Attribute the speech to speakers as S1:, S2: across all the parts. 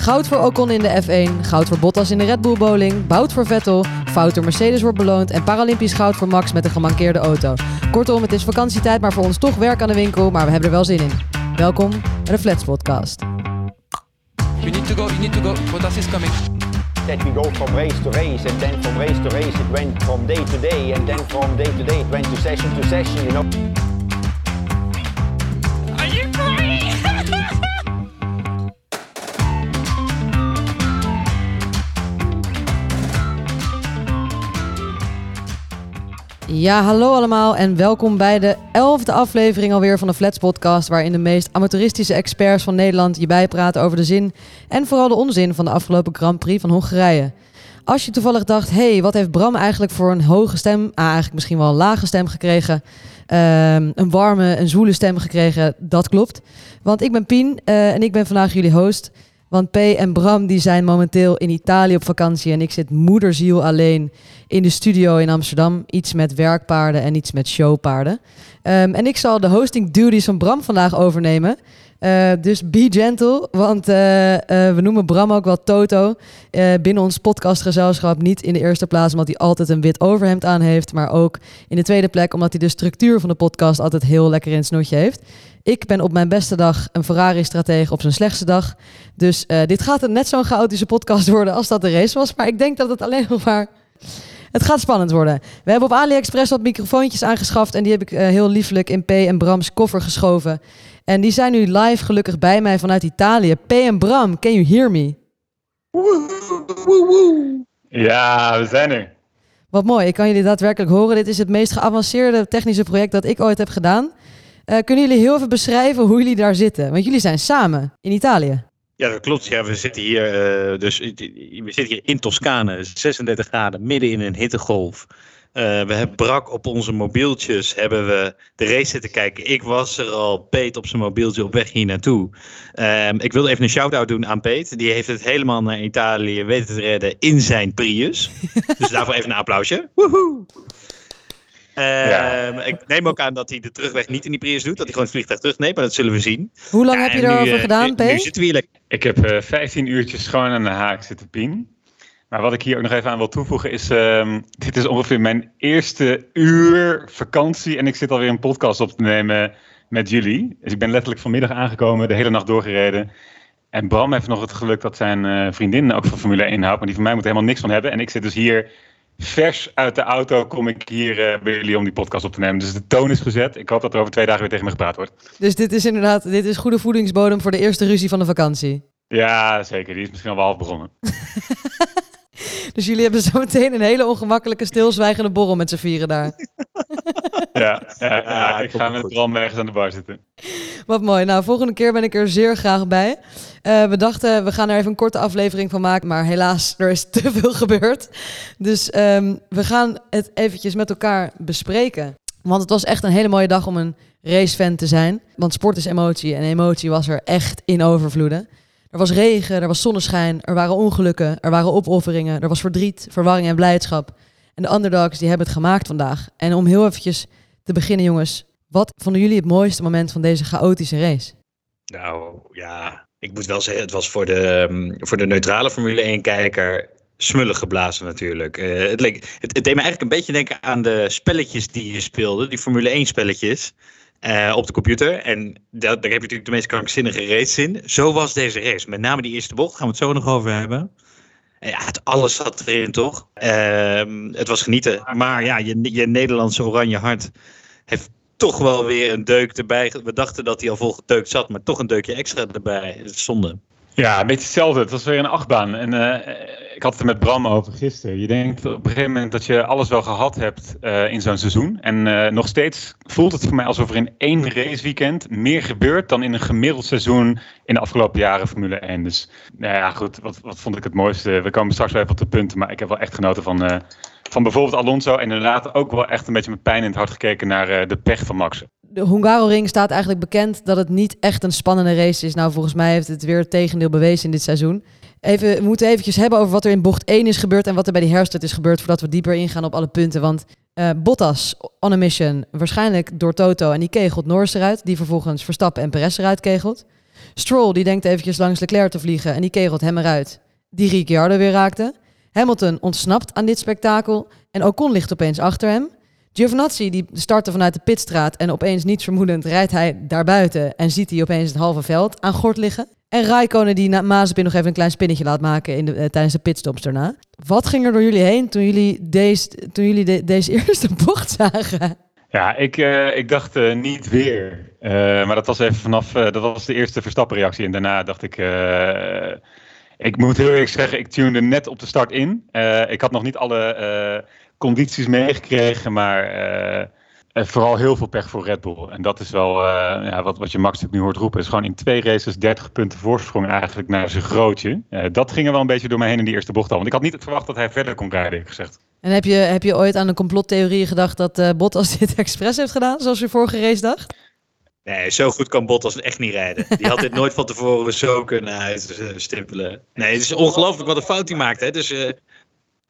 S1: Goud voor Ocon in de F1, goud voor Bottas in de Red Bull Bowling, bout voor Vettel, fout door Mercedes wordt beloond en Paralympisch goud voor Max met een gemankeerde auto. Kortom, het is vakantietijd, maar voor ons toch werk aan de winkel, maar we hebben er wel zin in. Welkom bij de Flats Podcast.
S2: You need to go, you need to go. Bottas is coming.
S3: that we go from race to race and then from race to race it went from day to day and then from day to day it went to session to session you know
S1: Ja, hallo allemaal en welkom bij de elfde aflevering alweer van de Flats Podcast, waarin de meest amateuristische experts van Nederland je bijpraten over de zin en vooral de onzin van de afgelopen Grand Prix van Hongarije. Als je toevallig dacht, hey, wat heeft Bram eigenlijk voor een hoge stem, ah, eigenlijk misschien wel een lage stem gekregen, Ehm, een warme, een zwoele stem gekregen, dat klopt. Want ik ben Pien eh, en ik ben vandaag jullie host. Want P en Bram die zijn momenteel in Italië op vakantie en ik zit moederziel alleen in de studio in Amsterdam. Iets met werkpaarden en iets met showpaarden. Ehm, en ik zal de hosting duties van Bram vandaag overnemen. Uh, dus be gentle, want uh, uh, we noemen Bram ook wel Toto. binnen ons podcastgezelschap niet in de eerste plaats omdat hij altijd een wit overhemd aan heeft, maar ook in de tweede plek omdat hij de structuur van de podcast altijd heel lekker in het snoetje heeft. Ik ben op mijn beste dag een Ferrari-stratege op zijn slechtste dag. Dus dit gaat net zo'n chaotische podcast worden als dat de race was. Maar ik denk dat het alleen nog maar het gaat spannend worden. We hebben op AliExpress wat microfoontjes aangeschaft en die heb ik heel liefelijk in P en Brams koffer geschoven. En die zijn nu live gelukkig bij mij vanuit Italië. P en Bram, can you hear me?
S4: Ja, we zijn er.
S1: Wat mooi, ik kan jullie daadwerkelijk horen. Dit is het meest geavanceerde technische project dat ik ooit heb gedaan. Uh, kunnen jullie heel even beschrijven hoe jullie daar zitten? Want jullie zijn samen in Italië.
S4: Ja, dat klopt. Ja, we zitten hier, uh, dus, we zitten hier in Toscane, 36 graden, midden in een hittegolf. Uh, we hebben brak op onze mobieltjes, hebben we de race zitten kijken. Ik was er al, Peet op zijn mobieltje op weg hier naartoe. Um, ik wilde even een shout-out doen aan Peet. Die heeft het helemaal naar Italië weten te redden in zijn Prius. dus daarvoor even een applausje. Woehoe! Ja. Ik neem ook aan dat hij de terugweg niet in die Prius doet. Dat hij gewoon het vliegtuig terugneemt, maar dat zullen we zien.
S1: Hoe lang ja, heb je erover uh, gedaan, Peet?
S4: Nu zitten we hier lekker.
S5: Ik heb uh, 15 uurtjes gewoon aan de haak zitten pien. Maar wat ik hier ook nog even aan wil toevoegen is, um, dit is ongeveer mijn eerste uur vakantie en ik zit alweer een podcast op te nemen met jullie. Dus ik ben letterlijk vanmiddag aangekomen, de hele nacht doorgereden. En Bram heeft nog het geluk dat zijn uh, vriendin ook van Formule 1 houdt, maar die van mij moet helemaal niks van hebben. En ik zit dus hier vers uit de auto, kom ik hier uh, bij jullie om die podcast op te nemen. Dus de toon is gezet. Ik hoop dat er over twee dagen weer tegen me gepraat wordt.
S1: Dus dit is inderdaad, dit is goede voedingsbodem voor de eerste ruzie van de vakantie.
S5: Ja, zeker. Die is misschien al wel half begonnen.
S1: Dus jullie hebben zo meteen een hele ongemakkelijke stilzwijgende borrel met z'n vieren daar.
S5: Ja, ja, ja ik ga met Bram ergens aan de bar zitten.
S1: Wat mooi. Nou, volgende keer ben ik er zeer graag bij. Uh, we dachten, we gaan er even een korte aflevering van maken. Maar helaas, er is te veel gebeurd. Dus um, we gaan het eventjes met elkaar bespreken. Want het was echt een hele mooie dag om een racefan te zijn. Want sport is emotie en emotie was er echt in overvloeden. Er was regen, er was zonneschijn, er waren ongelukken, er waren opofferingen, er was verdriet, verwarring en blijdschap. En de underdogs die hebben het gemaakt vandaag. En om heel eventjes te beginnen jongens, wat vonden jullie het mooiste moment van deze chaotische race?
S4: Nou ja, ik moet wel zeggen, het was voor de, voor de neutrale Formule 1-kijker smullig geblazen natuurlijk. Uh, het, leek, het, het deed me eigenlijk een beetje denken aan de spelletjes die je speelde, die Formule 1-spelletjes. Uh, op de computer. En daar, daar heb je natuurlijk de meest krankzinnige race in. Zo was deze race. Met name die eerste bocht, gaan we het zo nog over hebben. Ja, het alles zat erin, toch? Uh, het was genieten. Maar ja, je, je Nederlandse oranje hart heeft toch wel weer een deuk erbij. We dachten dat hij al vol gedeukt zat, maar toch een deukje extra erbij. Zonde.
S5: Ja, een beetje hetzelfde. Het was weer een achtbaan. En uh, ik had het er met Bram over gisteren. Je denkt op een gegeven moment dat je alles wel gehad hebt uh, in zo'n seizoen. En uh, nog steeds voelt het voor mij alsof er in één raceweekend meer gebeurt dan in een gemiddeld seizoen in de afgelopen jaren Formule 1. Dus nou ja, goed, wat, wat vond ik het mooiste? We komen straks wel even op de punten, maar ik heb wel echt genoten van, van bijvoorbeeld Alonso. En inderdaad ook wel echt een beetje met pijn in het hart gekeken naar de pech van Max
S1: de Hungaroring staat eigenlijk bekend dat het niet echt een spannende race is. Nou, volgens mij heeft het weer het tegendeel bewezen in dit seizoen. We moeten eventjes hebben over wat er in bocht 1 is gebeurd en wat er bij die herstart is gebeurd, voordat we dieper ingaan op alle punten. Want uh, Bottas on a mission, waarschijnlijk door Toto, en die kegelt Norris eruit, die vervolgens Verstappen en Perez eruit kegelt. Stroll die denkt eventjes langs Leclerc te vliegen en die kegelt hem eruit. Die Ricciardo weer raakte. Hamilton ontsnapt aan dit spektakel en Ocon ligt opeens achter hem. Giovinazzi die startte vanuit de pitstraat en opeens niets vermoedend rijdt hij daar buiten en ziet hij opeens het halve veld aan gort liggen. En Raikkonen die na Mazepin nog even een klein spinnetje laat maken in de, eh, tijdens de pitstops daarna. Wat ging er door jullie heen toen jullie deze, toen jullie de- deze eerste bocht zagen?
S5: Ja, ik, eh, ik dacht eh, niet weer. Maar dat was even vanaf, dat was de eerste Verstappen-reactie. En daarna dacht ik, ik moet heel eerlijk zeggen, ik tunede net op de start in. Ik had nog niet alle condities meegekregen, maar eh, eh, vooral heel veel pech voor Red Bull. En dat is wel eh, ja, wat, wat je Max nu hoort roepen. Is gewoon in twee races 30 punten voorsprong eigenlijk naar zijn grootje. Eh, dat ging er wel een beetje door mij heen in die eerste bocht al. Want ik had niet verwacht dat hij verder kon rijden, gezegd.
S1: En heb je, heb je ooit aan de complottheorie gedacht dat eh Bottas dit expres heeft gedaan, zoals je vorige race dacht?
S4: Nee, zo goed kan Bottas echt niet rijden. Die had dit nooit van tevoren zo kunnen uitstippelen. Nee, het is ongelooflijk wat een fout hij maakt. Hè? Dus eh,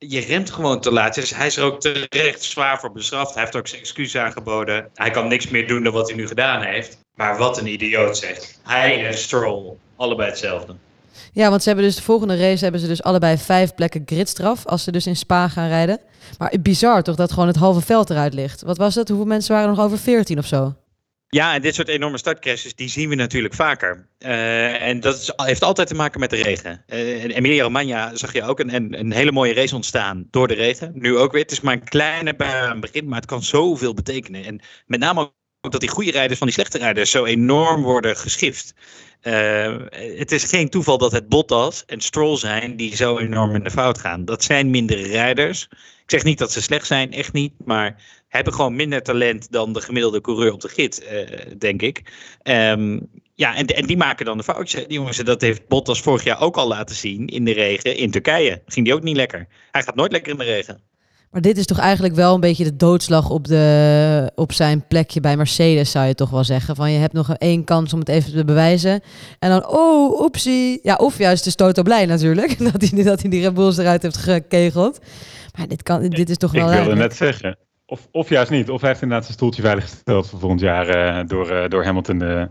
S4: je remt gewoon te laat. Dus hij is er ook terecht zwaar voor bestraft. Hij heeft ook zijn excuus aangeboden. Hij kan niks meer doen dan wat hij nu gedaan heeft. Maar wat een idioot zegt. Hij en Stroll, allebei hetzelfde.
S1: Ja, want ze hebben dus de volgende race hebben ze dus allebei vijf plekken gridstraf als ze dus in Spa gaan rijden. Maar bizar toch dat gewoon het halve veld eruit ligt. Wat was het? Hoeveel mensen waren er nog over 14 of zo?
S4: Ja, en dit soort enorme startcrashes, die zien we natuurlijk vaker. Eh, en dat heeft altijd te maken met de regen. In Emilia-Romagna zag je ook een, een, hele mooie race ontstaan door de regen. Nu ook weer. Het is maar een kleine aan het begin, maar het kan zoveel betekenen. En met name ook dat die goede rijders van die slechte rijders zo enorm worden geschift. Eh, het is geen toeval dat het Bottas en Stroll zijn die zo enorm in de fout gaan. Dat zijn mindere rijders. Ik zeg niet dat ze slecht zijn, echt niet. Maar hebben gewoon minder talent dan de gemiddelde coureur op de grid, eh, denk ik. Ehm, ja, en, en die maken dan de foutjes. Die jongens, dat heeft Bottas vorig jaar ook al laten zien in de regen in Turkije. Ging die ook niet lekker. Hij gaat nooit lekker in de regen.
S1: Maar dit is toch eigenlijk wel een beetje de doodslag op, de, op zijn plekje bij Mercedes, zou je toch wel zeggen. Van je hebt nog één kans om het even te bewijzen. En dan, oh, oepsie. Ja, of juist is Toto blij natuurlijk, dat hij, dat hij die Red Bulls eruit heeft gekegeld. Maar dit, kan, dit is toch
S5: Ik
S1: wel...
S5: wilde
S1: eigenlijk-
S5: net zeggen. Of, of juist niet. Of hij heeft inderdaad zijn stoeltje veilig gesteld voor volgend jaar eh, door, eh, door Hamilton de,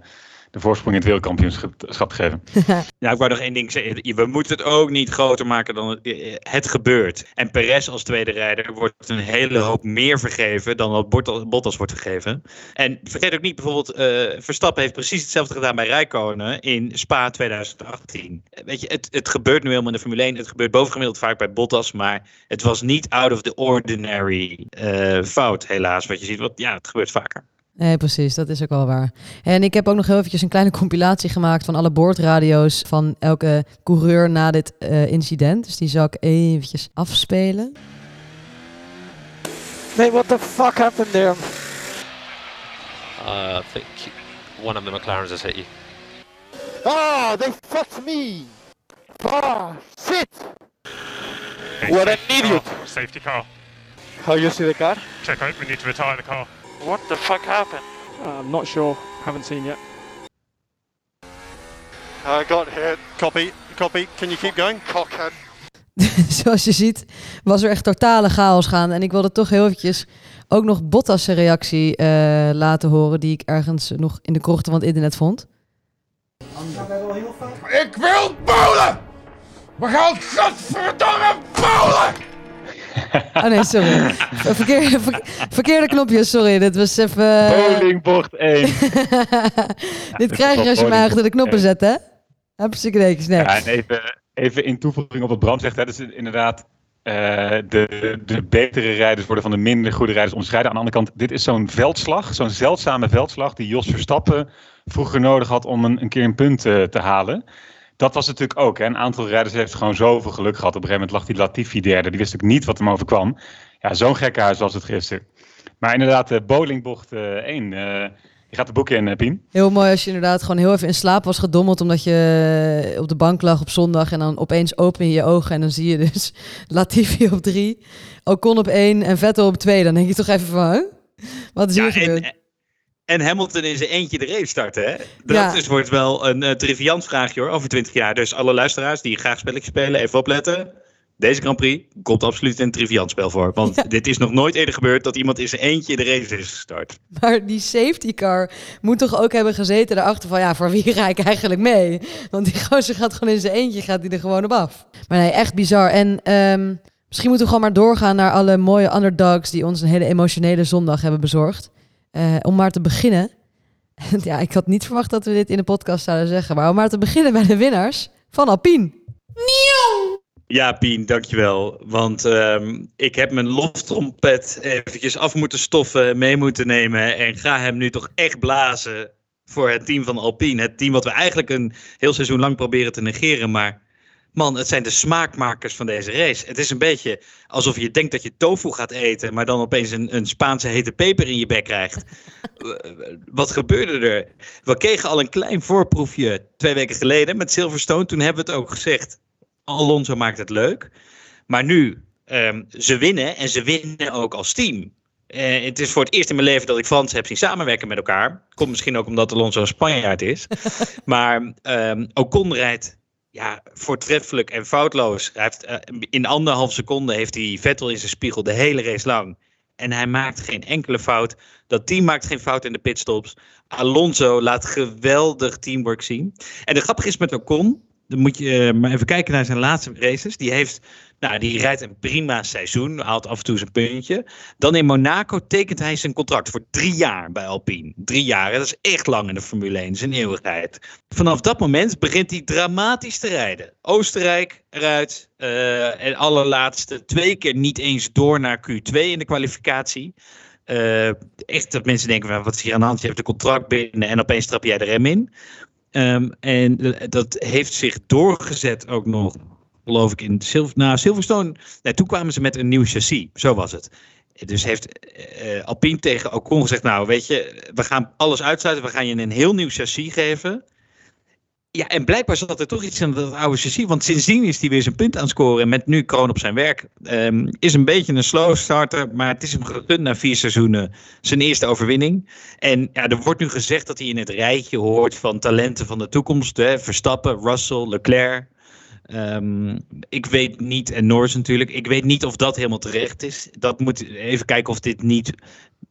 S5: de voorsprong in het wereldkampioenschap geven.
S4: Ja, ik wou nog één ding zeggen. We moeten het ook niet groter maken dan het, eh, het gebeurt. En Perez als tweede rijder wordt een hele hoop meer vergeven dan wat Bottas, wordt vergeven. En vergeet ook niet, bijvoorbeeld, eh, Verstappen heeft precies hetzelfde gedaan bij Rijkonen in Spa 2018. Eh, Weet je, het, het gebeurt nu helemaal in de Formule 1. Het gebeurt bovengemiddeld vaak bij Bottas, maar het was niet out of the ordinary eh, fout, helaas. Wat je ziet, wat, ja, het gebeurt vaker.
S1: Nee, precies, dat is ook wel waar. En ik heb ook nog heel eventjes een kleine compilatie gemaakt van alle boordradio's van elke coureur na dit eh, incident. Dus die zal ik eventjes afspelen.
S6: Mate, what the fuck happened there?
S7: Uh, I think one of the McLarens has hit you.
S6: Ah, they fucked me! Ah, shit! What an idiot!
S8: Safety car.
S6: How you see the car?
S8: Check out, we need to retire the car.
S6: What the fuck happened?
S9: Uh, I'm not sure. Haven't seen yet.
S6: I got hit.
S10: Copy, copy. Can you keep going?
S6: Cockhead.
S1: Zoals je ziet was er echt totale chaos gaan. En ik wilde toch heel eventjes ook nog Bottas' reactie eh, laten horen... die ik ergens nog in de krochten van het internet vond.
S11: Ik wil bowlen! We gaan godverdomme bowlen!
S1: Oh nee, sorry. Verkeer, ver- verkeerde knopje, sorry. Dit was even...
S5: Bowlingbocht 1.
S1: Dit
S5: is
S1: krijg je als je mij achter de knoppen zet, hè? Hartstikke netjes, nee.
S5: Ja, en even, even in toevoeging op wat Bram zegt. Hè, dus inderdaad, eh, de, de betere rijders worden van de minder goede rijders onderscheiden. Aan de andere kant, dit is zo'n veldslag, zo'n zeldzame veldslag die Jos Verstappen vroeger nodig had om een, een keer een punt eh, te halen. Dat was natuurlijk ook. Hè. Een aantal rijders heeft gewoon zoveel geluk gehad. Op een gegeven moment lag die Latifi derde. Die wist ook niet wat hem overkwam. Ja, zo'n gekkenhuis was het gisteren. Maar inderdaad, de bowlingbocht eh 1. eh, je gaat de boeken in, eh, Pien.
S1: Heel mooi als je inderdaad gewoon heel even in slaap was gedommeld... omdat je op de bank lag op zondag... en dan opeens open je je ogen en dan zie je dus Latifi op drie... Ocon op één en Vettel op twee. Dan denk je toch even van, huh? wat is hier gebeurd?
S4: En, Hamilton in zijn eentje de race starten, hè? Dat
S1: Ja.
S4: is, wordt wel een uh, triviant vraagje hoor, over 20 jaar. Dus alle luisteraars die graag spelletjes spelen, even opletten. Deze Grand Prix komt absoluut een triviantspel voor. Want dit is nog nooit eerder gebeurd dat iemand in zijn eentje de race is gestart.
S1: Maar die safety car moet toch ook hebben gezeten daarachter van... ja, voor wie ga ik eigenlijk mee? Want die gozer gaat gewoon in zijn eentje, gaat hij er gewoon op af. Maar nee, echt bizar. En ehm, misschien moeten we gewoon maar doorgaan naar alle mooie underdogs... die ons een hele emotionele zondag hebben bezorgd. Eh, om maar te beginnen... ja, ik had niet verwacht dat we dit in de podcast zouden zeggen... maar om maar te beginnen bij de winnaars van Alpine.
S4: Ja, Pien, dankjewel. Want ehm, ik heb mijn loftrompet eventjes af moeten stoffen, mee moeten nemen. En ga hem nu toch echt blazen voor het team van Alpine. Het team wat we eigenlijk een heel seizoen lang proberen te negeren. Maar man, het zijn de smaakmakers van deze race. Het is een beetje alsof je denkt dat je tofu gaat eten, maar dan opeens een, een Spaanse hete peper in je bek krijgt. Wat gebeurde er? We kregen al een klein voorproefje twee weken geleden met Silverstone. Toen hebben we het ook gezegd. Alonso maakt het leuk. Maar nu, um, ze winnen en ze winnen ook als team. Uh, het is voor het eerst in mijn leven dat ik Frans heb zien samenwerken met elkaar. Komt misschien ook omdat Alonso een Spanjaard is. maar um, Ocon rijdt ja, voortreffelijk en foutloos. Hij heeft, uh, in anderhalf seconde heeft hij Vettel in zijn spiegel de hele race lang. En hij maakt geen enkele fout. Dat team maakt geen fout in de pitstops. Alonso laat geweldig teamwork zien. En de grappige is met Ocon dan moet je uh, maar even kijken naar zijn laatste races. Die heeft, nou, die rijdt een prima seizoen, haalt af en toe zijn puntje. Dan in Monaco tekent hij zijn contract voor drie jaar bij Alpine. Drie jaar, dat is echt lang in de Formule 1, zijn eeuwigheid. Vanaf dat moment begint hij dramatisch te rijden. Oostenrijk eruit uh, en allerlaatste twee keer niet eens door naar Q2 in de kwalificatie. Uh, echt dat mensen denken, wat is hier aan de hand? Je hebt een contract binnen en opeens trap jij de rem in. Um, en dat heeft zich doorgezet ook nog, geloof ik, in na Silverstone. Nee, toen kwamen ze met een nieuw chassis, zo was het. Dus heeft uh, Alpine tegen Ocon gezegd, nou weet je, we gaan alles uitsluiten, we gaan je een heel nieuw chassis geven. Ja, en blijkbaar zat er toch iets in dat oude chassis. Want sindsdien is hij weer zijn punt aan het scoren. En met nu kroon op zijn werk. Um, is een beetje een slow starter. Maar het is hem gegund na vier seizoenen. Zijn eerste overwinning. En ja, er wordt nu gezegd dat hij in het rijtje hoort van talenten van de toekomst. Hè? Verstappen, Russell, Leclerc. Um, ik weet niet, en Norris natuurlijk. Ik weet niet of dat helemaal terecht is. Dat moet even kijken of dit niet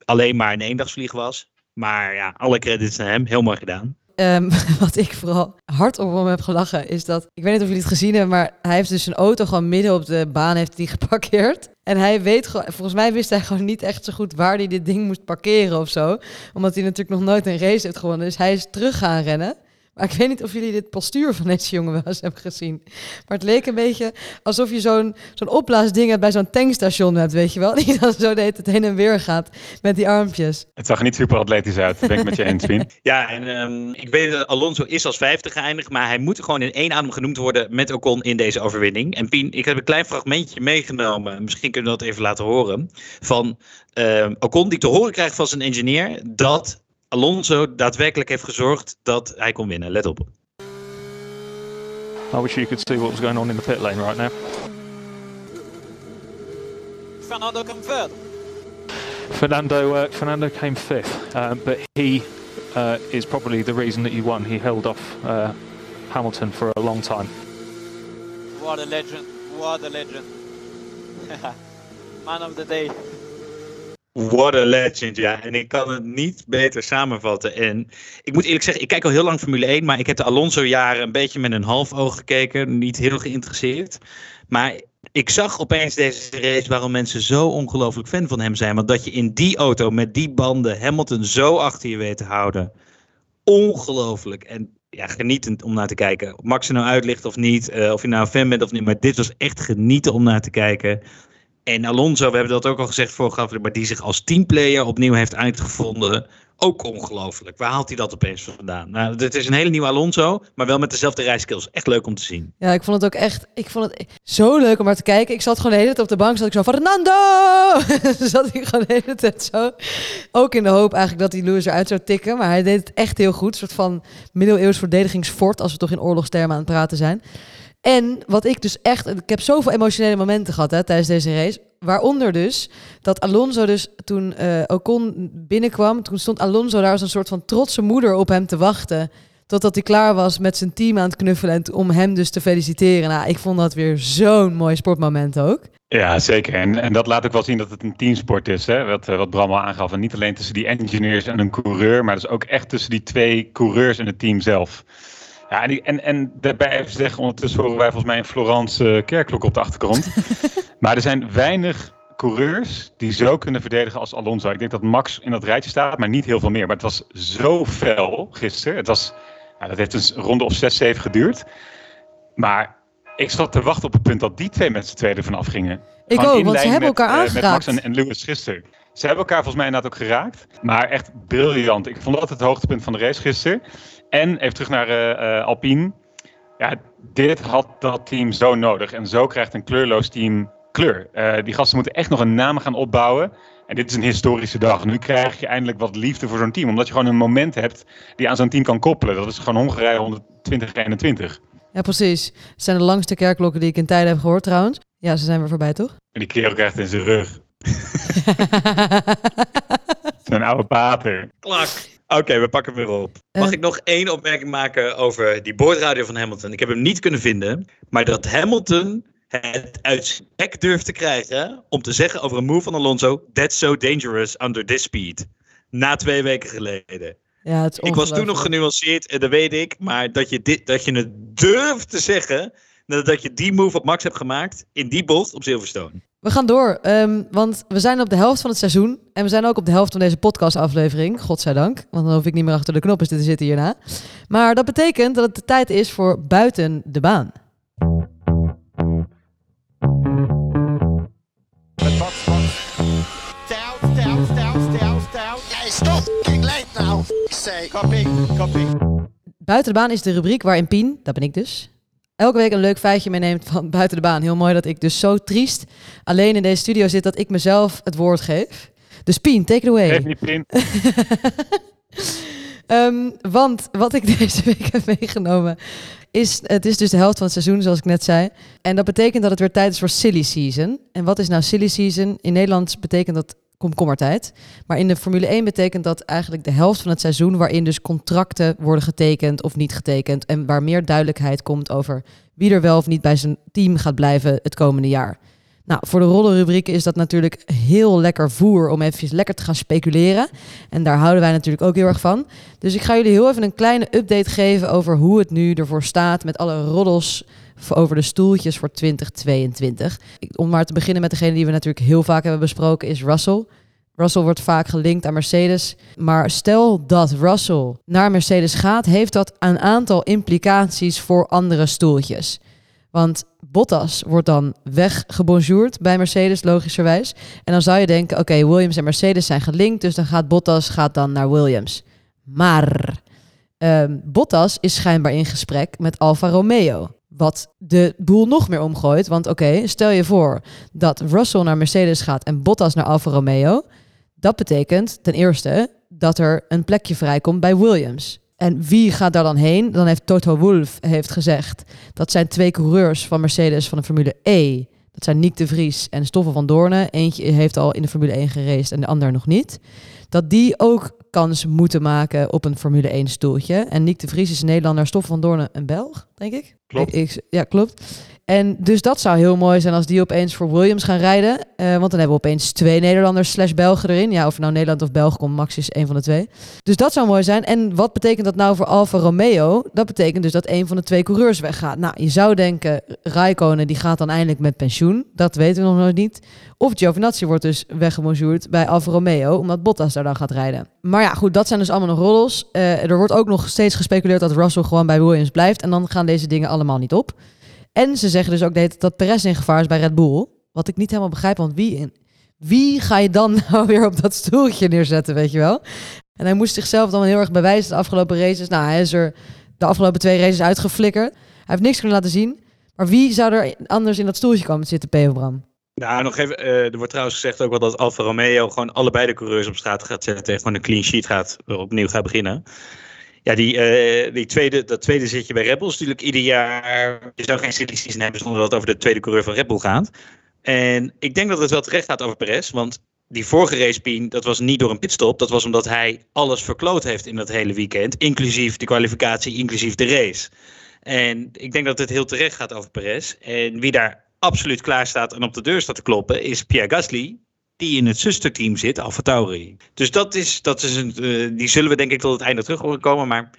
S4: alleen maar een eendagsvlieg was. Maar ja, alle credits naar hem. Heel mooi gedaan.
S1: Um, wat ik vooral hard op hem heb gelachen is dat, ik weet niet of jullie het gezien hebben, maar hij heeft dus zijn auto gewoon midden op de baan heeft die geparkeerd. En hij weet gewoon, volgens mij wist hij gewoon niet echt zo goed waar hij dit ding moest parkeren of zo. Omdat hij natuurlijk nog nooit een race heeft gewonnen. Dus hij is terug gaan rennen. Maar ik weet niet of jullie dit postuur van deze jongen wel eens hebben gezien. Maar het leek een beetje alsof je zo'n zo'n opblaasding bij zo'n tankstation hebt, weet je wel? Die dan zo de het heen en weer gaat met die armpjes.
S5: Het zag er niet super atletisch uit, ben ik met je eens, Pien.
S4: Ja, en um, ik weet dat Alonso is als vijfde geëindigd, maar hij moet gewoon in één adem genoemd worden met Ocon in deze overwinning. En Pien, ik heb een klein fragmentje meegenomen, misschien kunnen we dat even laten horen, van uh, Ocon die te horen krijgt van zijn engineer dat Alonso daadwerkelijk heeft gezorgd dat hij kon winnen. Let op.
S9: I wish you could see what was going on in the pit lane right now.
S12: Fernando come third.
S9: Fernando, uh, Fernando came fifth, uh, but he uh, is probably the reason that you won. He held off uh, Hamilton for a long time.
S12: What a legend! What a legend! Man of the day.
S4: What a legend, ja. En ik kan het niet beter samenvatten. En ik moet eerlijk zeggen, ik kijk al heel lang Formule 1, maar ik heb de Alonso-jaren een beetje met een half oog gekeken. Niet heel geïnteresseerd. Maar ik zag opeens deze race waarom mensen zo ongelooflijk fan van hem zijn. Want dat je in die auto met die banden Hamilton zo achter je weet te houden. Ongelooflijk. En ja, genietend om naar te kijken. Of Max er nou uitlicht of niet, uh, of je nou fan bent of niet. Maar dit was echt genieten om naar te kijken. En Alonso, we hebben dat ook al gezegd aflevering, maar die zich als teamplayer opnieuw heeft uitgevonden. Ook ongelooflijk. Waar haalt hij dat opeens vandaan? Nou, het is een hele nieuwe Alonso, maar wel met dezelfde rijskills. Echt leuk om te zien.
S1: Ja, ik vond het ook echt, ik vond het zo leuk om maar te kijken. Ik zat gewoon de hele tijd op de bank, zat ik zo, Fernando! zat ik gewoon de hele tijd zo. Ook in de hoop eigenlijk dat hij Lewis eruit zou tikken, maar hij deed het echt heel goed. Een soort van middeleeuws verdedigingsfort, als we toch in oorlogstermen aan het praten zijn. En wat ik dus echt, ik heb zoveel emotionele momenten gehad hè, tijdens deze race. Waaronder dus dat Alonso dus toen uh, Ocon binnenkwam, toen stond Alonso daar als een soort van trotse moeder op hem te wachten. Totdat hij klaar was met zijn team aan het knuffelen en om hem dus te feliciteren. Nou, ik vond dat weer zo'n mooi sportmoment ook.
S5: Ja, zeker. En, en dat laat ook wel zien dat het een teamsport is. Hè? Wat, eh, wat Bram al aangaf. En niet alleen tussen die engineers en een coureur. Maar dus ook echt tussen die twee coureurs en het team zelf. Ja, en, die- en, en daarbij even zeggen. Ondertussen horen wij volgens mij een Florence eh, kerkklok op de achtergrond. maar er zijn weinig coureurs die zo kunnen verdedigen als Alonso. Ik denk dat Max in dat rijtje staat, maar niet heel veel meer. Maar het was zo fel gisteren. Het was, nou, dat heeft een ronde of 6, 7 geduurd. Maar ik zat te wachten op het punt dat die twee met z'n tweeën ervan afgingen.
S1: Ik
S5: Gewoon
S1: ook, want ze hebben
S5: met,
S1: elkaar
S5: eh, Met
S1: aangeraakt.
S5: Max en, en Lewis gisteren. Ze hebben elkaar volgens mij inderdaad ook geraakt. Maar echt briljant. Ik vond dat het hoogtepunt van de race gisteren. En even terug naar eh, eh, Alpine. Ja, dit had dat team zo nodig. En zo krijgt een kleurloos team kleur. Eh, die gasten moeten echt nog een naam gaan opbouwen. En dit is een historische dag. Nu krijg je eindelijk wat liefde voor zo'n team. Omdat je gewoon een moment hebt die je aan zo'n team kan koppelen. Dat is gewoon Hongarije 120-21.
S1: Ja, precies. Het zijn de langste kerkklokken die ik in tijden heb gehoord trouwens. Ja, ze zijn weer voorbij, toch?
S5: En die kerel krijgt in zijn rug. Zo'n oude pater.
S4: Klak. Oké, we pakken hem weer op. Mag
S1: Eh.
S4: ik nog één opmerking maken over die boordradio van Hamilton? Ik heb hem niet kunnen vinden, maar dat Hamilton het uit zijn bek durft te krijgen om te zeggen over een move van Alonso, that's so dangerous under this speed. Na twee weken geleden.
S1: Ja, het is
S4: Ik was toen nog genuanceerd, en dat weet ik, maar dat je, dit, dat je het durft te zeggen, nadat je die move op Max hebt gemaakt, in die bocht op Silverstone.
S1: We gaan door, ehm, want we zijn op de helft van het seizoen. En we zijn ook op de helft van deze podcastaflevering, godzijdank. Want dan hoef ik niet meer achter de knoppen te zitten hierna. Maar dat betekent dat het de tijd is voor buiten de baan. Buiten de baan is de rubriek waarin Pien, dat ben ik dus, elke week een leuk feitje meeneemt van buiten de baan. Heel mooi dat ik dus zo triest alleen in deze studio zit dat ik mezelf het woord geef. Dus Pien, take it away.
S5: Geef niet Pien.
S1: Ehm, want wat ik deze week heb meegenomen is, het is dus de helft van het seizoen, zoals ik net zei. En dat betekent dat het weer tijd is voor silly season. En wat is nou silly season? In Nederland betekent dat komkommertijd. Maar in de Formule 1 betekent dat eigenlijk de helft van het seizoen... waarin dus contracten worden getekend of niet getekend... en waar meer duidelijkheid komt over wie er wel of niet bij zijn team gaat blijven het komende jaar. Nou, voor de roddelrubrieken is dat natuurlijk heel lekker voer om even lekker te gaan speculeren. En daar houden wij natuurlijk ook heel erg van. Dus ik ga jullie heel even een kleine update geven over hoe het nu ervoor staat met alle roddels over de stoeltjes voor 2022. Ik- Om maar te beginnen met degene die we natuurlijk heel vaak hebben besproken is Russell. Russell wordt vaak gelinkt aan Mercedes. Maar stel dat Russell naar Mercedes gaat, heeft dat een aantal implicaties voor andere stoeltjes. Want Bottas wordt dan weggebonjourd bij Mercedes, logischerwijs. En dan zou je denken, oké, Williams en Mercedes zijn gelinkt, dus dan gaat Bottas gaat dan naar Williams. Maar ehm, Bottas is schijnbaar in gesprek met Alfa Romeo. Wat de boel nog meer omgooit. Want oké, stel je voor dat Russell naar Mercedes gaat en Bottas naar Alfa Romeo. Dat betekent ten eerste dat er een plekje vrijkomt bij Williams. En wie gaat daar dan heen? Dan heeft Toto Wolff heeft gezegd dat zijn twee coureurs van Mercedes van de Formule E. Dat zijn Nick de Vries en Stoffel van Doornen. Eentje heeft al in de Formule 1 geraced en de ander nog niet. Dat die ook kans moeten maken op een Formule 1 stoeltje. En Nick de Vries is een Nederlander, Stoffel van Doornen een Belg, denk ik.
S5: Klopt.
S1: Ik- ik- ja, klopt. En dus dat zou heel mooi zijn als die opeens voor Williams gaan rijden. Eh, want dan hebben we opeens twee Nederlanders slash Belgen erin. Ja, of nou Nederland of België komt, Max is één van de twee. Dus dat zou mooi zijn. En wat betekent dat nou voor Alfa Romeo? Dat betekent dus dat één van de twee coureurs weggaat. Nou, je zou denken, Raikkonen die gaat dan eindelijk met pensioen. Dat weten we nog nooit niet. Of Giovinazzi wordt dus weggebonjourd bij Alfa Romeo, omdat Bottas daar dan gaat rijden. Maar ja, goed, dat zijn dus allemaal nog roddels. Eh, er wordt ook nog steeds gespeculeerd dat Russell gewoon bij Williams blijft. En dan gaan deze dingen allemaal niet op. En ze zeggen dus ook tijd dat Perez in gevaar is bij Red Bull. Wat ik niet helemaal begrijp, want wie, in, wie ga je dan nou weer op dat stoeltje neerzetten, weet je wel? En hij moest zichzelf dan heel erg bewijzen de afgelopen races. Nou, hij is er de afgelopen twee races uitgeflikkerd. Hij heeft niks kunnen laten zien. Maar wie zou er anders in dat stoeltje komen te zitten, P. Bram?
S4: Nou, nog even, eh, er wordt trouwens gezegd ook wel dat Alfa Romeo gewoon allebei de coureurs op straat gaat zetten en gewoon een clean sheet gaat, opnieuw gaat beginnen. Ja, die, eh, die tweede, dat tweede zitje bij Red Bull natuurlijk ieder jaar, je zou geen silly season hebben zonder dat het over de tweede coureur van Red Bull gaat. En ik denk dat het wel terecht gaat over Perez, want die vorige race, Pien, dat was niet door een pitstop. Dat was omdat hij alles verkloot heeft in dat hele weekend. Inclusief de kwalificatie, inclusief de race. En ik denk dat het heel terecht gaat over Perez. En wie daar absoluut klaar staat en op de deur staat te kloppen, is Pierre Gasly. Die in het zusterteam zit, Alfa Tauri. Dus dat is, dat is een, eh, die zullen we denk ik tot het einde terug horen komen. Maar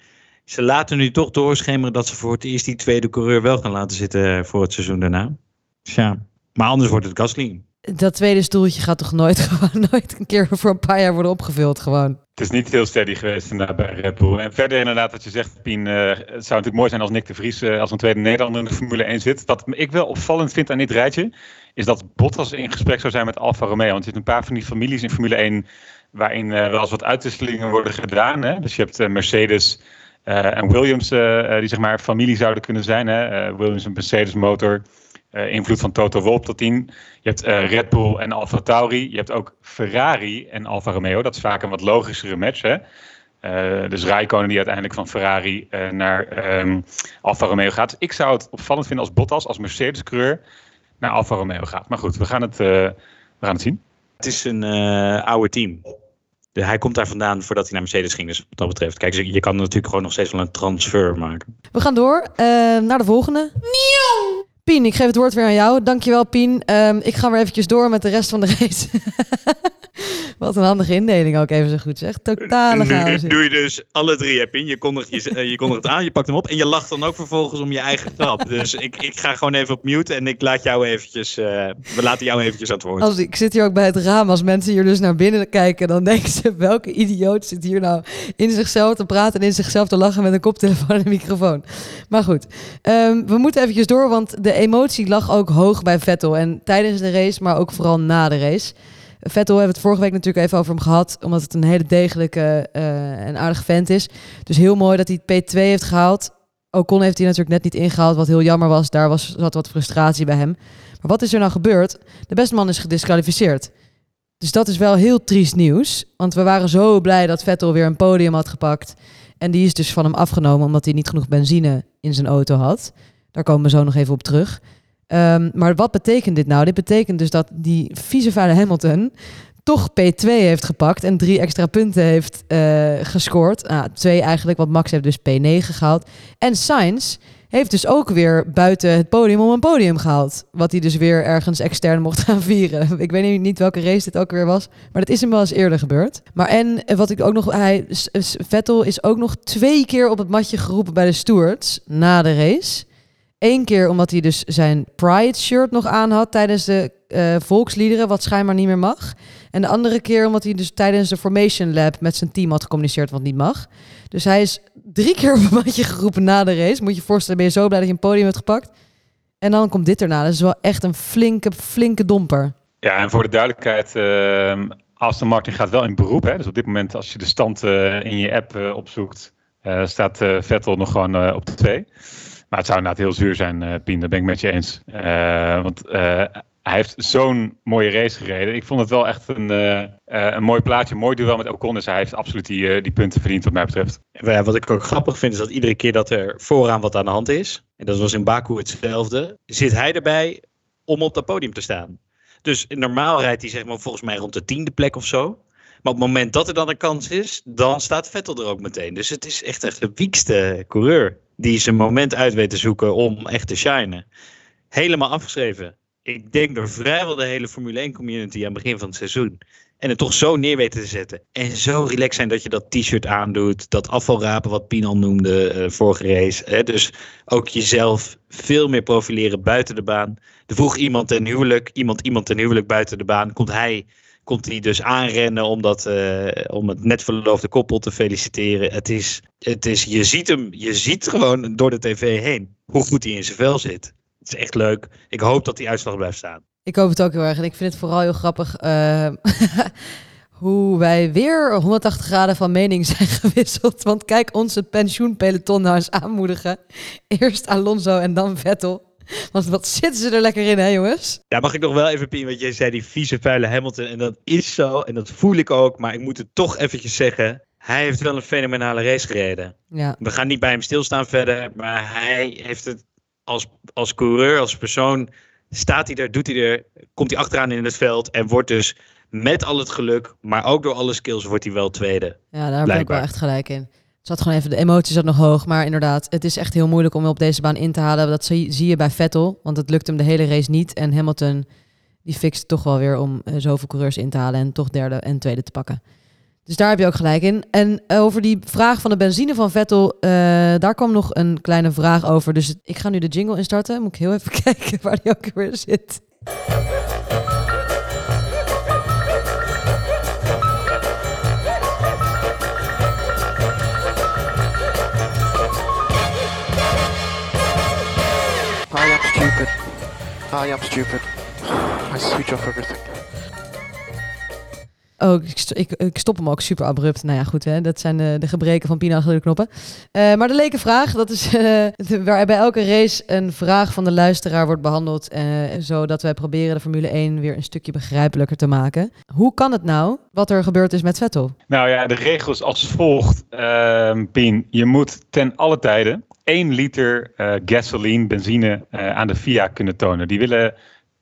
S4: ze laten nu toch doorschemeren dat ze voor het eerst die tweede coureur wel gaan laten zitten voor het seizoen daarna. Tja, maar anders wordt het Gasly.
S1: Dat tweede stoeltje gaat toch nooit, gewoon, nooit een keer voor een paar jaar worden opgevuld gewoon.
S5: Het is niet heel steady geweest inderdaad bij Red Bull. En verder inderdaad wat je zegt, Pien, eh, het zou natuurlijk mooi zijn als Nick de Vries eh, als een tweede Nederlander in de Formule 1 zit. Wat ik wel opvallend vind aan dit rijtje, is dat Bottas in gesprek zou zijn met Alfa Romeo. Want je hebt een paar van die families in Formule 1 waarin eh, wel eens wat uitwisselingen worden gedaan. Hè? Dus je hebt Mercedes en Williams, die zeg maar familie zouden kunnen zijn. Hè? Williams een Mercedes motor. Uh, invloed van Toto Wolff tot in. Je hebt uh, Red Bull en Alfa Tauri. Je hebt ook Ferrari en Alfa Romeo. Dat is vaak een wat logischere match. Hè? Uh, dus Rijkonen die uiteindelijk van Ferrari naar um, Alfa Romeo gaat. Dus ik zou het opvallend vinden als Bottas, als Mercedes-coureur, naar Alfa Romeo gaat. Maar goed, we gaan het, we gaan het zien.
S4: Het is een oude team. De, hij komt daar vandaan voordat hij naar Mercedes ging. Dus wat dat betreft, kijk, je kan natuurlijk gewoon nog steeds wel een transfer maken.
S1: We gaan door naar de volgende. Nieuw! Pien, ik geef het woord weer aan jou. Dankjewel, Pien. Um, ik ga weer eventjes door met de rest van de race. Wat een handige indeling ook even zo goed zeg. Totale chaos.
S4: Nu doe je dus alle drie, hè, Pien. Je kondigt, je, je kondigt het aan, je pakt hem op en je lacht dan ook vervolgens om je eigen grap. Dus ik, ik ga gewoon even op mute en ik laat jou eventjes, uh, we laten jou eventjes aan het woord.
S1: Als, ik zit hier ook bij het raam. Als mensen hier dus naar binnen kijken, dan denken ze, welke idioot zit hier nou in zichzelf te praten en in zichzelf te lachen met een koptelefoon en een microfoon. Maar goed, um, we moeten eventjes door, want de emotie lag ook hoog bij Vettel. En tijdens de race, maar ook vooral na de race. Vettel hebben we het vorige week natuurlijk even over hem gehad, omdat het een hele degelijke uh, en aardige vent is. Dus heel mooi dat hij P2 heeft gehaald. Ocon heeft hij natuurlijk net niet ingehaald, wat heel jammer was. Daar was, zat wat frustratie bij hem. Maar wat is er nou gebeurd? De beste man is gedisqualificeerd. Dus dat is wel heel triest nieuws. Want we waren zo blij dat Vettel weer een podium had gepakt. En die is dus van hem afgenomen omdat hij niet genoeg benzine in zijn auto had. Daar komen we zo nog even op terug. Um, maar wat betekent dit nou? Dit betekent dus dat die vieze vuile Hamilton toch P2 heeft gepakt en drie extra punten heeft uh, gescoord. Nou, twee eigenlijk, want Max heeft dus P9 gehaald. En Sainz heeft dus ook weer buiten het podium om een podium gehaald. Wat hij dus weer ergens extern mocht gaan vieren. Ik weet niet welke race dit ook weer was. Maar dat is hem wel eens eerder gebeurd. Maar en wat ik ook nog. Hij, Vettel is ook nog twee keer op het matje geroepen bij de stewards na de race. Eén keer omdat hij dus zijn Pride shirt nog aan had tijdens de uh, volksliederen, wat schijnbaar niet meer mag. En de andere keer omdat hij dus tijdens de Formation Lab met zijn team had gecommuniceerd wat niet mag. Dus hij is drie keer op een matje geroepen na de race. Moet je je voorstellen, ben je zo blij dat je een podium hebt gepakt. En dan komt dit erna. Dat is wel echt een flinke, flinke domper.
S5: Ja, en voor de duidelijkheid, uh, Aston Martin gaat wel in beroep. Hè? Dus op dit moment, als je de stand uh, in je app opzoekt, staat Vettel nog gewoon op de twee. Maar het zou inderdaad heel zuur zijn, uh, Pien, dat ben ik met je eens. Uh, want uh, hij heeft zo'n mooie race gereden. Ik vond het wel echt een, een mooi plaatje, een mooi duel met Ocon. Dus hij heeft absoluut die, die punten verdiend wat mij betreft.
S4: Ja, wat ik ook grappig vind is dat iedere keer dat er vooraan wat aan de hand is, en dat was in Baku hetzelfde, zit hij erbij om op dat podium te staan. Dus normaal rijdt hij zeg maar volgens mij rond de tiende plek of zo. Maar op het moment dat er dan een kans is, dan staat Vettel er ook meteen. Dus het is echt, echt de wiekste coureur die zijn moment uit weet te zoeken om echt te shinen. Helemaal afgeschreven. Ik denk door vrijwel de hele Formule 1 community aan het begin van het seizoen. En het toch zo neer weten te zetten. En zo relaxed zijn dat je dat t-shirt aandoet. Dat afvalrapen wat Pien al noemde uh, vorige race. Hè? Dus ook jezelf veel meer profileren buiten de baan. Er vroeg iemand ten huwelijk. Iemand iemand ten huwelijk buiten de baan. Komt hij komt hij dus aanrennen om, uh, om het net verloofde koppel te feliciteren. Het is, het is, je ziet hem, je ziet gewoon door de tv heen hoe goed hij in zijn vel zit. Het is echt leuk. Ik hoop dat die uitslag blijft staan.
S1: Ik hoop het ook heel erg. En ik vind het vooral heel grappig uh, hoe wij weer 180 graden van mening zijn gewisseld. Want kijk, onze pensioenpeloton nou eens aanmoedigen. Eerst Alonso en dan Vettel. Want wat zitten ze er lekker in, hè jongens?
S4: Ja, mag ik nog wel even, Pien, want jij zei die vieze, vuile Hamilton. En dat is zo, en dat voel ik ook. Maar ik moet het toch eventjes zeggen. Hij heeft wel een fenomenale race gereden.
S1: Ja.
S4: We gaan niet bij hem stilstaan verder. Maar hij heeft het als, als coureur, als persoon... Staat hij er, doet hij er, komt hij achteraan in het veld... en wordt dus met al het geluk, maar ook door alle skills wordt hij wel tweede.
S1: Ja, daar heb ik wel echt gelijk in. Zat gewoon even, de emotie zat nog hoog. Maar inderdaad, het is echt heel moeilijk om op deze baan in te halen. Dat zie, zie je bij Vettel, want het lukt hem de hele race niet. En Hamilton, die fixt toch wel weer om eh, zoveel coureurs in te halen en toch derde en tweede te pakken. Dus daar heb je ook gelijk in. En eh, over die vraag van de benzine van Vettel, eh, daar kwam nog een kleine vraag over. Dus ik ga nu de jingle instarten. Moet ik heel even kijken waar die ook weer zit.
S6: I am stupid. I switch off everything.
S1: Oh, ik, ik, stop hem ook super abrupt. Nou ja, goed, hè? dat zijn de, de gebreken van Pina achter de knoppen. Eh, maar de leken vraag, dat is eh, de- waar bij elke race een vraag van de luisteraar wordt behandeld. eh, zodat wij proberen de Formule 1 weer een stukje begrijpelijker te maken. Hoe kan het nou wat er gebeurd is met Vettel?
S5: Nou ja, de regels als volgt, ehm Pien. Je moet ten alle tijden 1 liter eh, gasoline, benzine eh, aan de FIA kunnen tonen. Die willen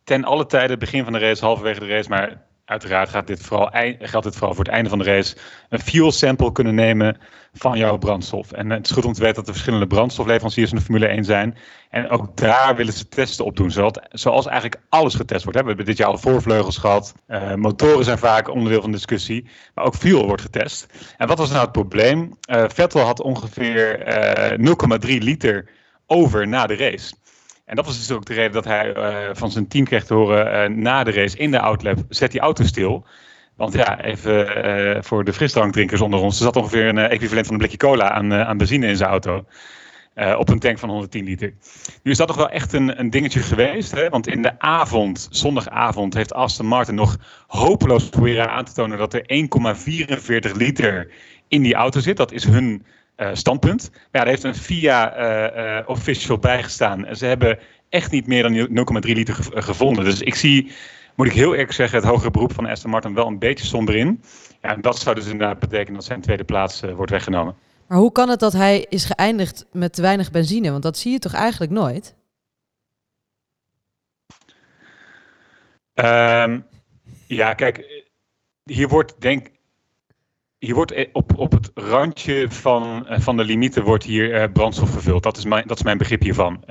S5: ten alle tijden, begin van de race, halverwege de race, maar uiteraard gaat dit vooral, geldt dit vooral voor het einde van de race, een fuel sample kunnen nemen van jouw brandstof. En het is goed om te weten dat er verschillende brandstofleveranciers in de Formule 1 zijn. En ook daar willen ze testen op doen, zoals, zoals eigenlijk alles getest wordt. We hebben dit jaar al voorvleugels gehad, eh, motoren zijn vaak onderdeel van de discussie, maar ook fuel wordt getest. En wat was nou het probleem? Eh, Vettel had ongeveer eh 0,3 liter over na de race. En dat was dus ook de reden dat hij eh, van zijn team kreeg te horen eh, na de race in de outlap, zet die auto stil. Want ja, even eh, voor de frisdrankdrinkers onder ons, er zat ongeveer een equivalent van een blikje cola aan, aan benzine in zijn auto. op een tank van 110 liter. Nu is dat toch wel echt een, een dingetje geweest. Hè? Want in de avond, zondagavond, heeft Aston Martin nog hopeloos proberen aan te tonen dat er 1,44 liter in die auto zit. Dat is hun eh, standpunt. Maar ja, daar heeft een FIA eh, eh, official bijgestaan. En ze hebben echt niet meer dan 0,3 liter gev- gevonden. Dus ik zie, moet ik heel eerlijk zeggen, het hogere beroep van Aston Martin wel een beetje somber in. Ja, en dat zou dus inderdaad betekenen dat zijn tweede plaats wordt weggenomen.
S1: Maar hoe kan het dat hij is geëindigd met te weinig benzine? Want dat zie je toch eigenlijk nooit?
S5: Ehm, ja, kijk, hier wordt denk hier wordt eh, op, op het randje van, eh, van de limieten wordt hier eh, brandstof gevuld. Dat is mijn, dat is mijn begrip hiervan.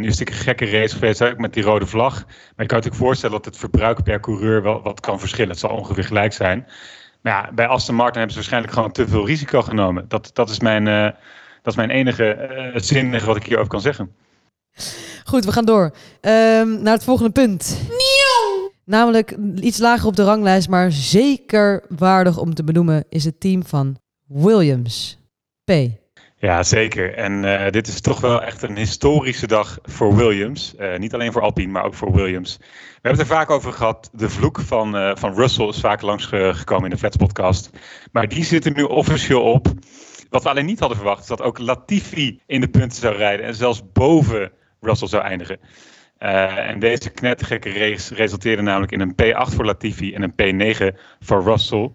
S5: Nu is het een gekke race geweest ook met die rode vlag. Maar je kan je natuurlijk voorstellen dat het verbruik per coureur wel wat kan verschillen. Het zal ongeveer gelijk zijn. Maar ja, bij Aston Martin hebben ze waarschijnlijk gewoon te veel risico genomen. Dat, dat, is, mijn, eh, dat is mijn enige eh zinnige wat ik hierover kan zeggen.
S1: Goed, we gaan door. Ehm, naar het volgende punt. Namelijk iets lager op de ranglijst, maar zeker waardig om te benoemen, is het team van Williams. P.
S5: Ja, zeker. En eh, dit is toch wel echt een historische dag voor Williams. Eh, niet alleen voor Alpine, maar ook voor Williams. We hebben het er vaak over gehad. De vloek van, eh, van Russell is vaak langsgekomen in de Flats podcast. Maar die zit er nu officieel op. Wat we alleen niet hadden verwacht, is dat ook Latifi in de punten zou rijden. En zelfs boven Russell zou eindigen. Eh, en deze knettergekke race resulteerde namelijk in een P8 voor Latifi en een P9 voor Russell.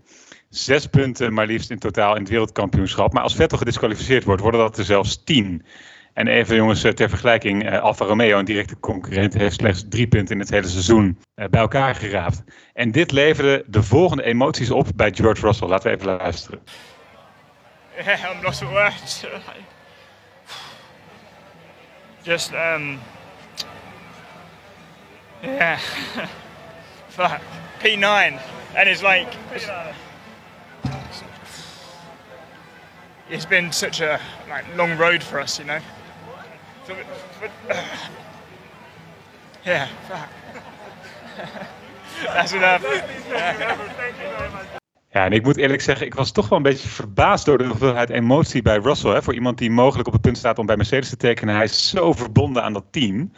S5: Zes punten maar liefst in totaal in het wereldkampioenschap. Maar als Vettel gedisqualificeerd wordt, worden dat er zelfs tien. En even jongens, eh, ter vergelijking, eh, Alfa Romeo, een directe concurrent, heeft slechts drie punten in het hele seizoen bij elkaar geraapt. En dit leverde de volgende emoties op bij George Russell. Laten we even luisteren.
S8: Yeah, I'm. Just, um. Yeah. Fuck. P9. And it's like. It's been such a like long road for us, you know. So, yeah, fuck. That's enough.
S5: Ja, en ik moet eerlijk zeggen, ik was toch wel een beetje verbaasd door de hoeveelheid emotie bij Russell. Hè? Voor iemand die mogelijk op het punt staat om bij Mercedes te tekenen. Hij is zo verbonden aan dat team.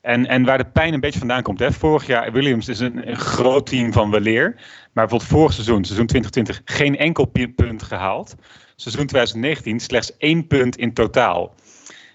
S5: En, en waar de pijn een beetje vandaan komt. Hè? Vorig jaar, Williams is een, een groot team van weleer. Maar bijvoorbeeld vorig seizoen, seizoen 2020, geen enkel punt gehaald. Seizoen 2019 slechts één punt in totaal.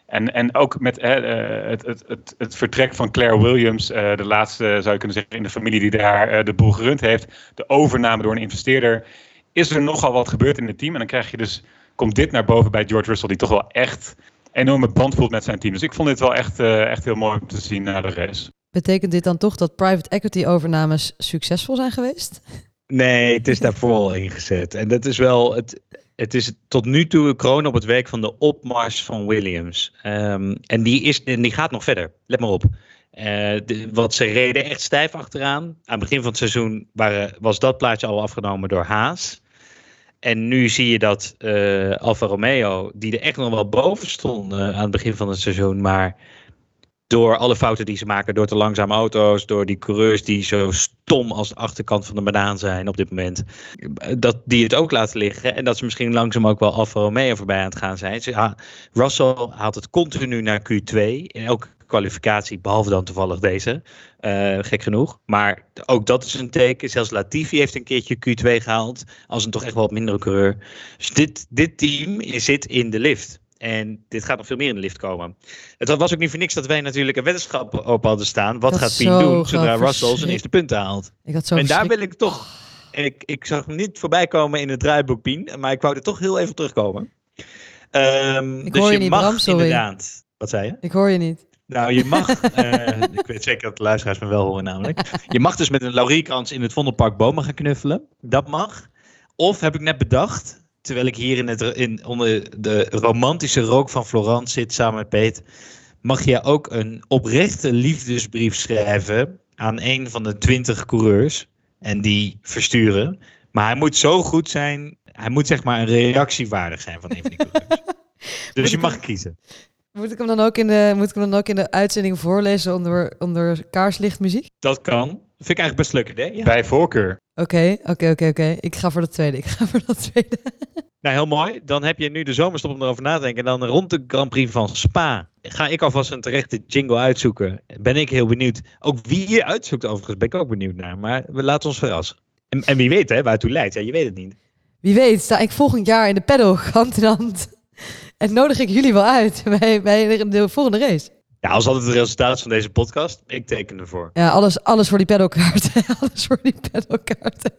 S5: En, en ook met hè, eh, het, het, het, het vertrek van Claire Williams, eh, de laatste zou je kunnen zeggen in de familie die daar eh, de boel gerund heeft, de overname door een investeerder, is er nogal wat gebeurd in het team. En dan krijg je dus, komt dit naar boven bij George Russell, die toch wel echt enorme band voelt met zijn team. Dus ik vond dit wel echt, eh, echt heel mooi om te zien na de race.
S1: Betekent dit dan toch dat private equity overnames succesvol zijn geweest?
S4: Nee, het is daarvoor al ingezet. En dat is wel. Het, het is tot nu toe een kroon op het werk van de opmars van Williams. Ehm, en, die is, en die gaat nog verder. Let maar op. Eh, de, wat ze reden echt stijf achteraan. Aan het begin van het seizoen waren, was dat plaatje al afgenomen door Haas. En nu zie je dat eh Alfa Romeo, die er echt nog wel boven stonden aan het begin van het seizoen, maar door alle fouten die ze maken, door te langzame auto's, door die coureurs die zo stom als de achterkant van de banaan zijn op dit moment, dat die het ook laten liggen en dat ze misschien langzaam ook wel Alfa Romeo voorbij aan het gaan zijn. Ha- Russell haalt het continu naar Q2 in elke kwalificatie, behalve dan toevallig deze, eh, gek genoeg. Maar ook dat is een teken. Zelfs Latifi heeft een keertje Q2 gehaald, als een toch echt wel wat mindere coureur. Dus dit, dit team zit in de lift. En dit gaat nog veel meer in de lift komen. Het was ook niet voor niks dat wij natuurlijk een weddenschap op hadden staan. Wat gaat
S1: zo
S4: doen zodra Russell zijn eerste punten haalt?
S1: Ik had zo
S4: en daar wil ik toch... Ik, ik zag hem niet voorbij komen in het draaiboek, Pien. Maar ik wou er toch heel even terugkomen.
S1: Ik
S4: dus
S1: hoor je
S4: je
S1: niet,
S4: mag
S1: Bram,
S4: inderdaad... Wat zei je?
S1: Ik hoor je niet.
S4: Nou, je mag. eh, ik weet zeker dat de luisteraars me wel horen, namelijk. Je mag dus met een laurierkrans in het Vondelpark bomen gaan knuffelen. Dat mag. Of heb ik net bedacht, terwijl ik hier in het, in, onder de romantische rook van Florence zit samen met Peet. Mag je ook een oprechte liefdesbrief schrijven aan een van de twintig coureurs. En die versturen. Maar hij moet zo goed zijn. Hij moet zeg maar een reactiewaardig zijn van een van die coureurs. dus je mag kiezen.
S1: Moet ik hem dan ook in de, moet ik hem dan ook in de uitzending voorlezen onder, onder kaarslichtmuziek?
S4: Dat kan. Dat vind ik eigenlijk best leuk idee. Ja.
S5: Bij voorkeur.
S1: Oké, oké, oké, oké. Ik ga voor de tweede. Ik ga voor de tweede.
S4: Nou, heel mooi. Dan heb je nu de zomerstop om erover na te denken. En dan rond de Grand Prix van Spa ga ik alvast een terechte jingle uitzoeken. Ben ik heel benieuwd. Ook wie je uitzoekt overigens, ben ik ook benieuwd naar. Maar we laten ons verrassen. En, en wie weet hè, waar het toe leidt. Ja, je weet het niet.
S1: Wie weet, sta ik volgend jaar in de paddock hand in hand. En nodig ik jullie wel uit bij, bij de, de volgende race.
S4: Ja, als altijd het resultaat van deze podcast. Ik teken ervoor.
S1: Ja, alles, alles voor die paddockkaarten. alles voor die paddockkaarten.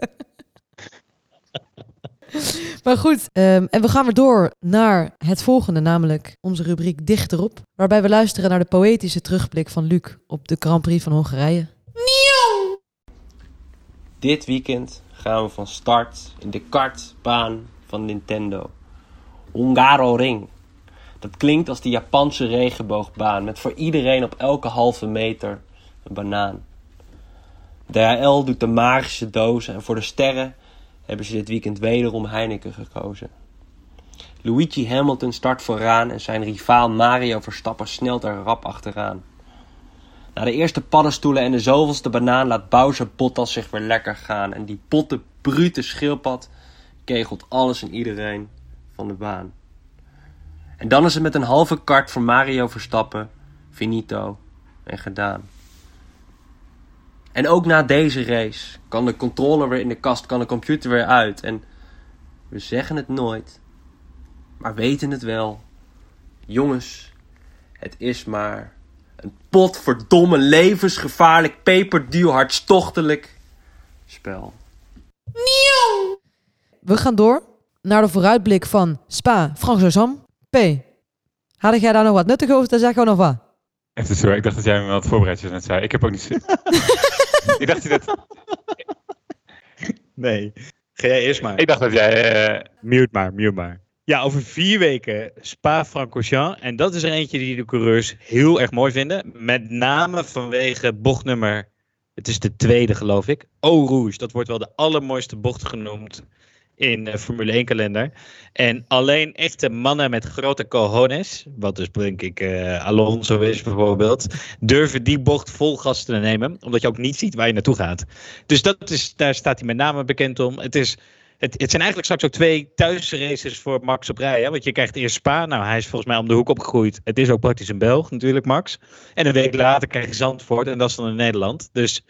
S1: maar goed, ehm, en we gaan weer door naar het volgende, namelijk onze rubriek Dichterop. Waarbij we luisteren naar de poëtische terugblik van Luc op de Grand Prix van Hongarije.
S13: Dit weekend gaan we van start in de kartbaan van Nintendo. Hungaro Ring. Dat klinkt als de Japanse regenboogbaan met voor iedereen op elke halve meter een banaan. DHL doet de magische dozen en voor de sterren hebben ze dit weekend wederom Heineken gekozen. Luigi Hamilton start vooraan en zijn rivaal Mario Verstappen snelt er rap achteraan. Na de eerste paddenstoelen en de zoveelste banaan laat Bowser Bottas zich weer lekker gaan. En die potte, brute schildpad kegelt alles en iedereen van de baan. En dan is het met een halve kart voor Mario Verstappen finito en gedaan. En ook na deze race kan de controller weer in de kast, kan de computer weer uit. En we zeggen het nooit, maar weten het wel. Jongens, het is maar een potverdomme levensgevaarlijk, peperduur, hartstochtelijk spel.
S1: We gaan door naar de vooruitblik van Spa, Francorchamps. P. Had jij daar nog wat nuttig over te zeggen of nog wat?
S5: Even sorry, ik dacht dat jij me wat voorbereid je net zei. Ik heb ook niet zin. ik dacht dat...
S4: Nee. Ga jij eerst maar.
S5: Ik dacht dat jij... eh,
S4: Mute maar, mute maar. Ja, over vier weken Spa-Francorchamps. En dat is er eentje die de coureurs heel erg mooi vinden. Met name vanwege bochtnummer... Het is de tweede, geloof ik. Eau Rouge. Dat wordt wel de allermooiste bocht genoemd in de Formule 1-kalender. En alleen echte mannen met grote cojones... Wat dus, denk ik, eh, Alonso is bijvoorbeeld... durven die bocht vol gas te nemen. Omdat je ook niet ziet waar je naartoe gaat. Dus dat is, daar staat hij met name bekend om. Het is... Het, het zijn eigenlijk straks ook twee thuisraces voor Max op rij. Want je krijgt eerst Spa. Nou, hij is volgens mij om de hoek opgegroeid. Het is ook praktisch een Belg natuurlijk, Max. En een week later krijg je Zandvoort. En dat is dan in Nederland. Dus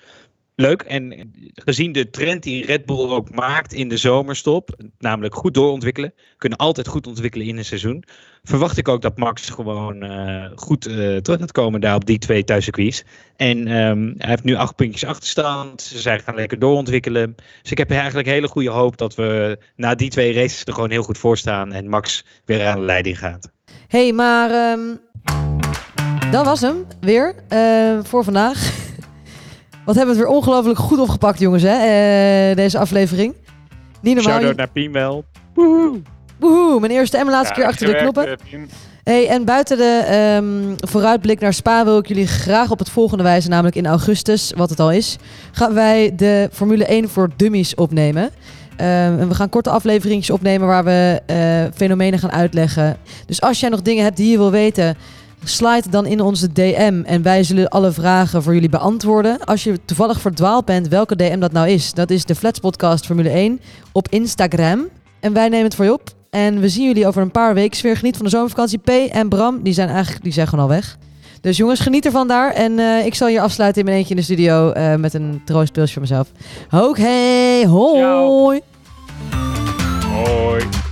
S4: leuk. En gezien de trend die Red Bull ook maakt in de zomerstop. Namelijk goed doorontwikkelen. Kunnen altijd goed ontwikkelen in een seizoen. Verwacht ik ook dat Max gewoon eh, goed eh, terug gaat komen daar op die twee thuiscircuits. En ehm, hij heeft nu acht puntjes achterstand. Ze gaan lekker doorontwikkelen. Dus ik heb eigenlijk hele goede hoop dat we na die twee races er gewoon heel goed voor staan. En Max weer aan de leiding gaat.
S1: hey, maar ehm, dat was hem weer eh, voor vandaag. Wat hebben we het weer ongelooflijk goed opgepakt, jongens, hè? eh, deze aflevering. Niet normaal.
S14: Shout-out naar Pien wel.
S1: Woehoe, mijn eerste en mijn laatste
S5: Ja,
S1: keer achter de knoppen.
S5: eh.
S1: Hey, en buiten de ehm, vooruitblik naar Spa wil ik jullie graag op het volgende wijzen, namelijk in augustus, wat het al is, gaan wij de Formule 1 voor Dummies opnemen. Ehm, en we gaan korte afleveringjes opnemen waar we eh, fenomenen gaan uitleggen. Dus als jij nog dingen hebt die je wil weten, slide dan in onze DM en wij zullen alle vragen voor jullie beantwoorden. Als je toevallig verdwaald bent welke DM dat nou is, dat is de Flats Podcast Formule 1 op Instagram. En wij nemen het voor je op. En we zien jullie over een paar weken weer. Geniet van de zomervakantie. P en Bram, die zijn eigenlijk die zijn gewoon al weg. Dus jongens, geniet ervan daar. En eh, ik zal je afsluiten in mijn eentje in de studio eh, met een troostpilsje voor mezelf. Oké, hoi.
S5: Hoi.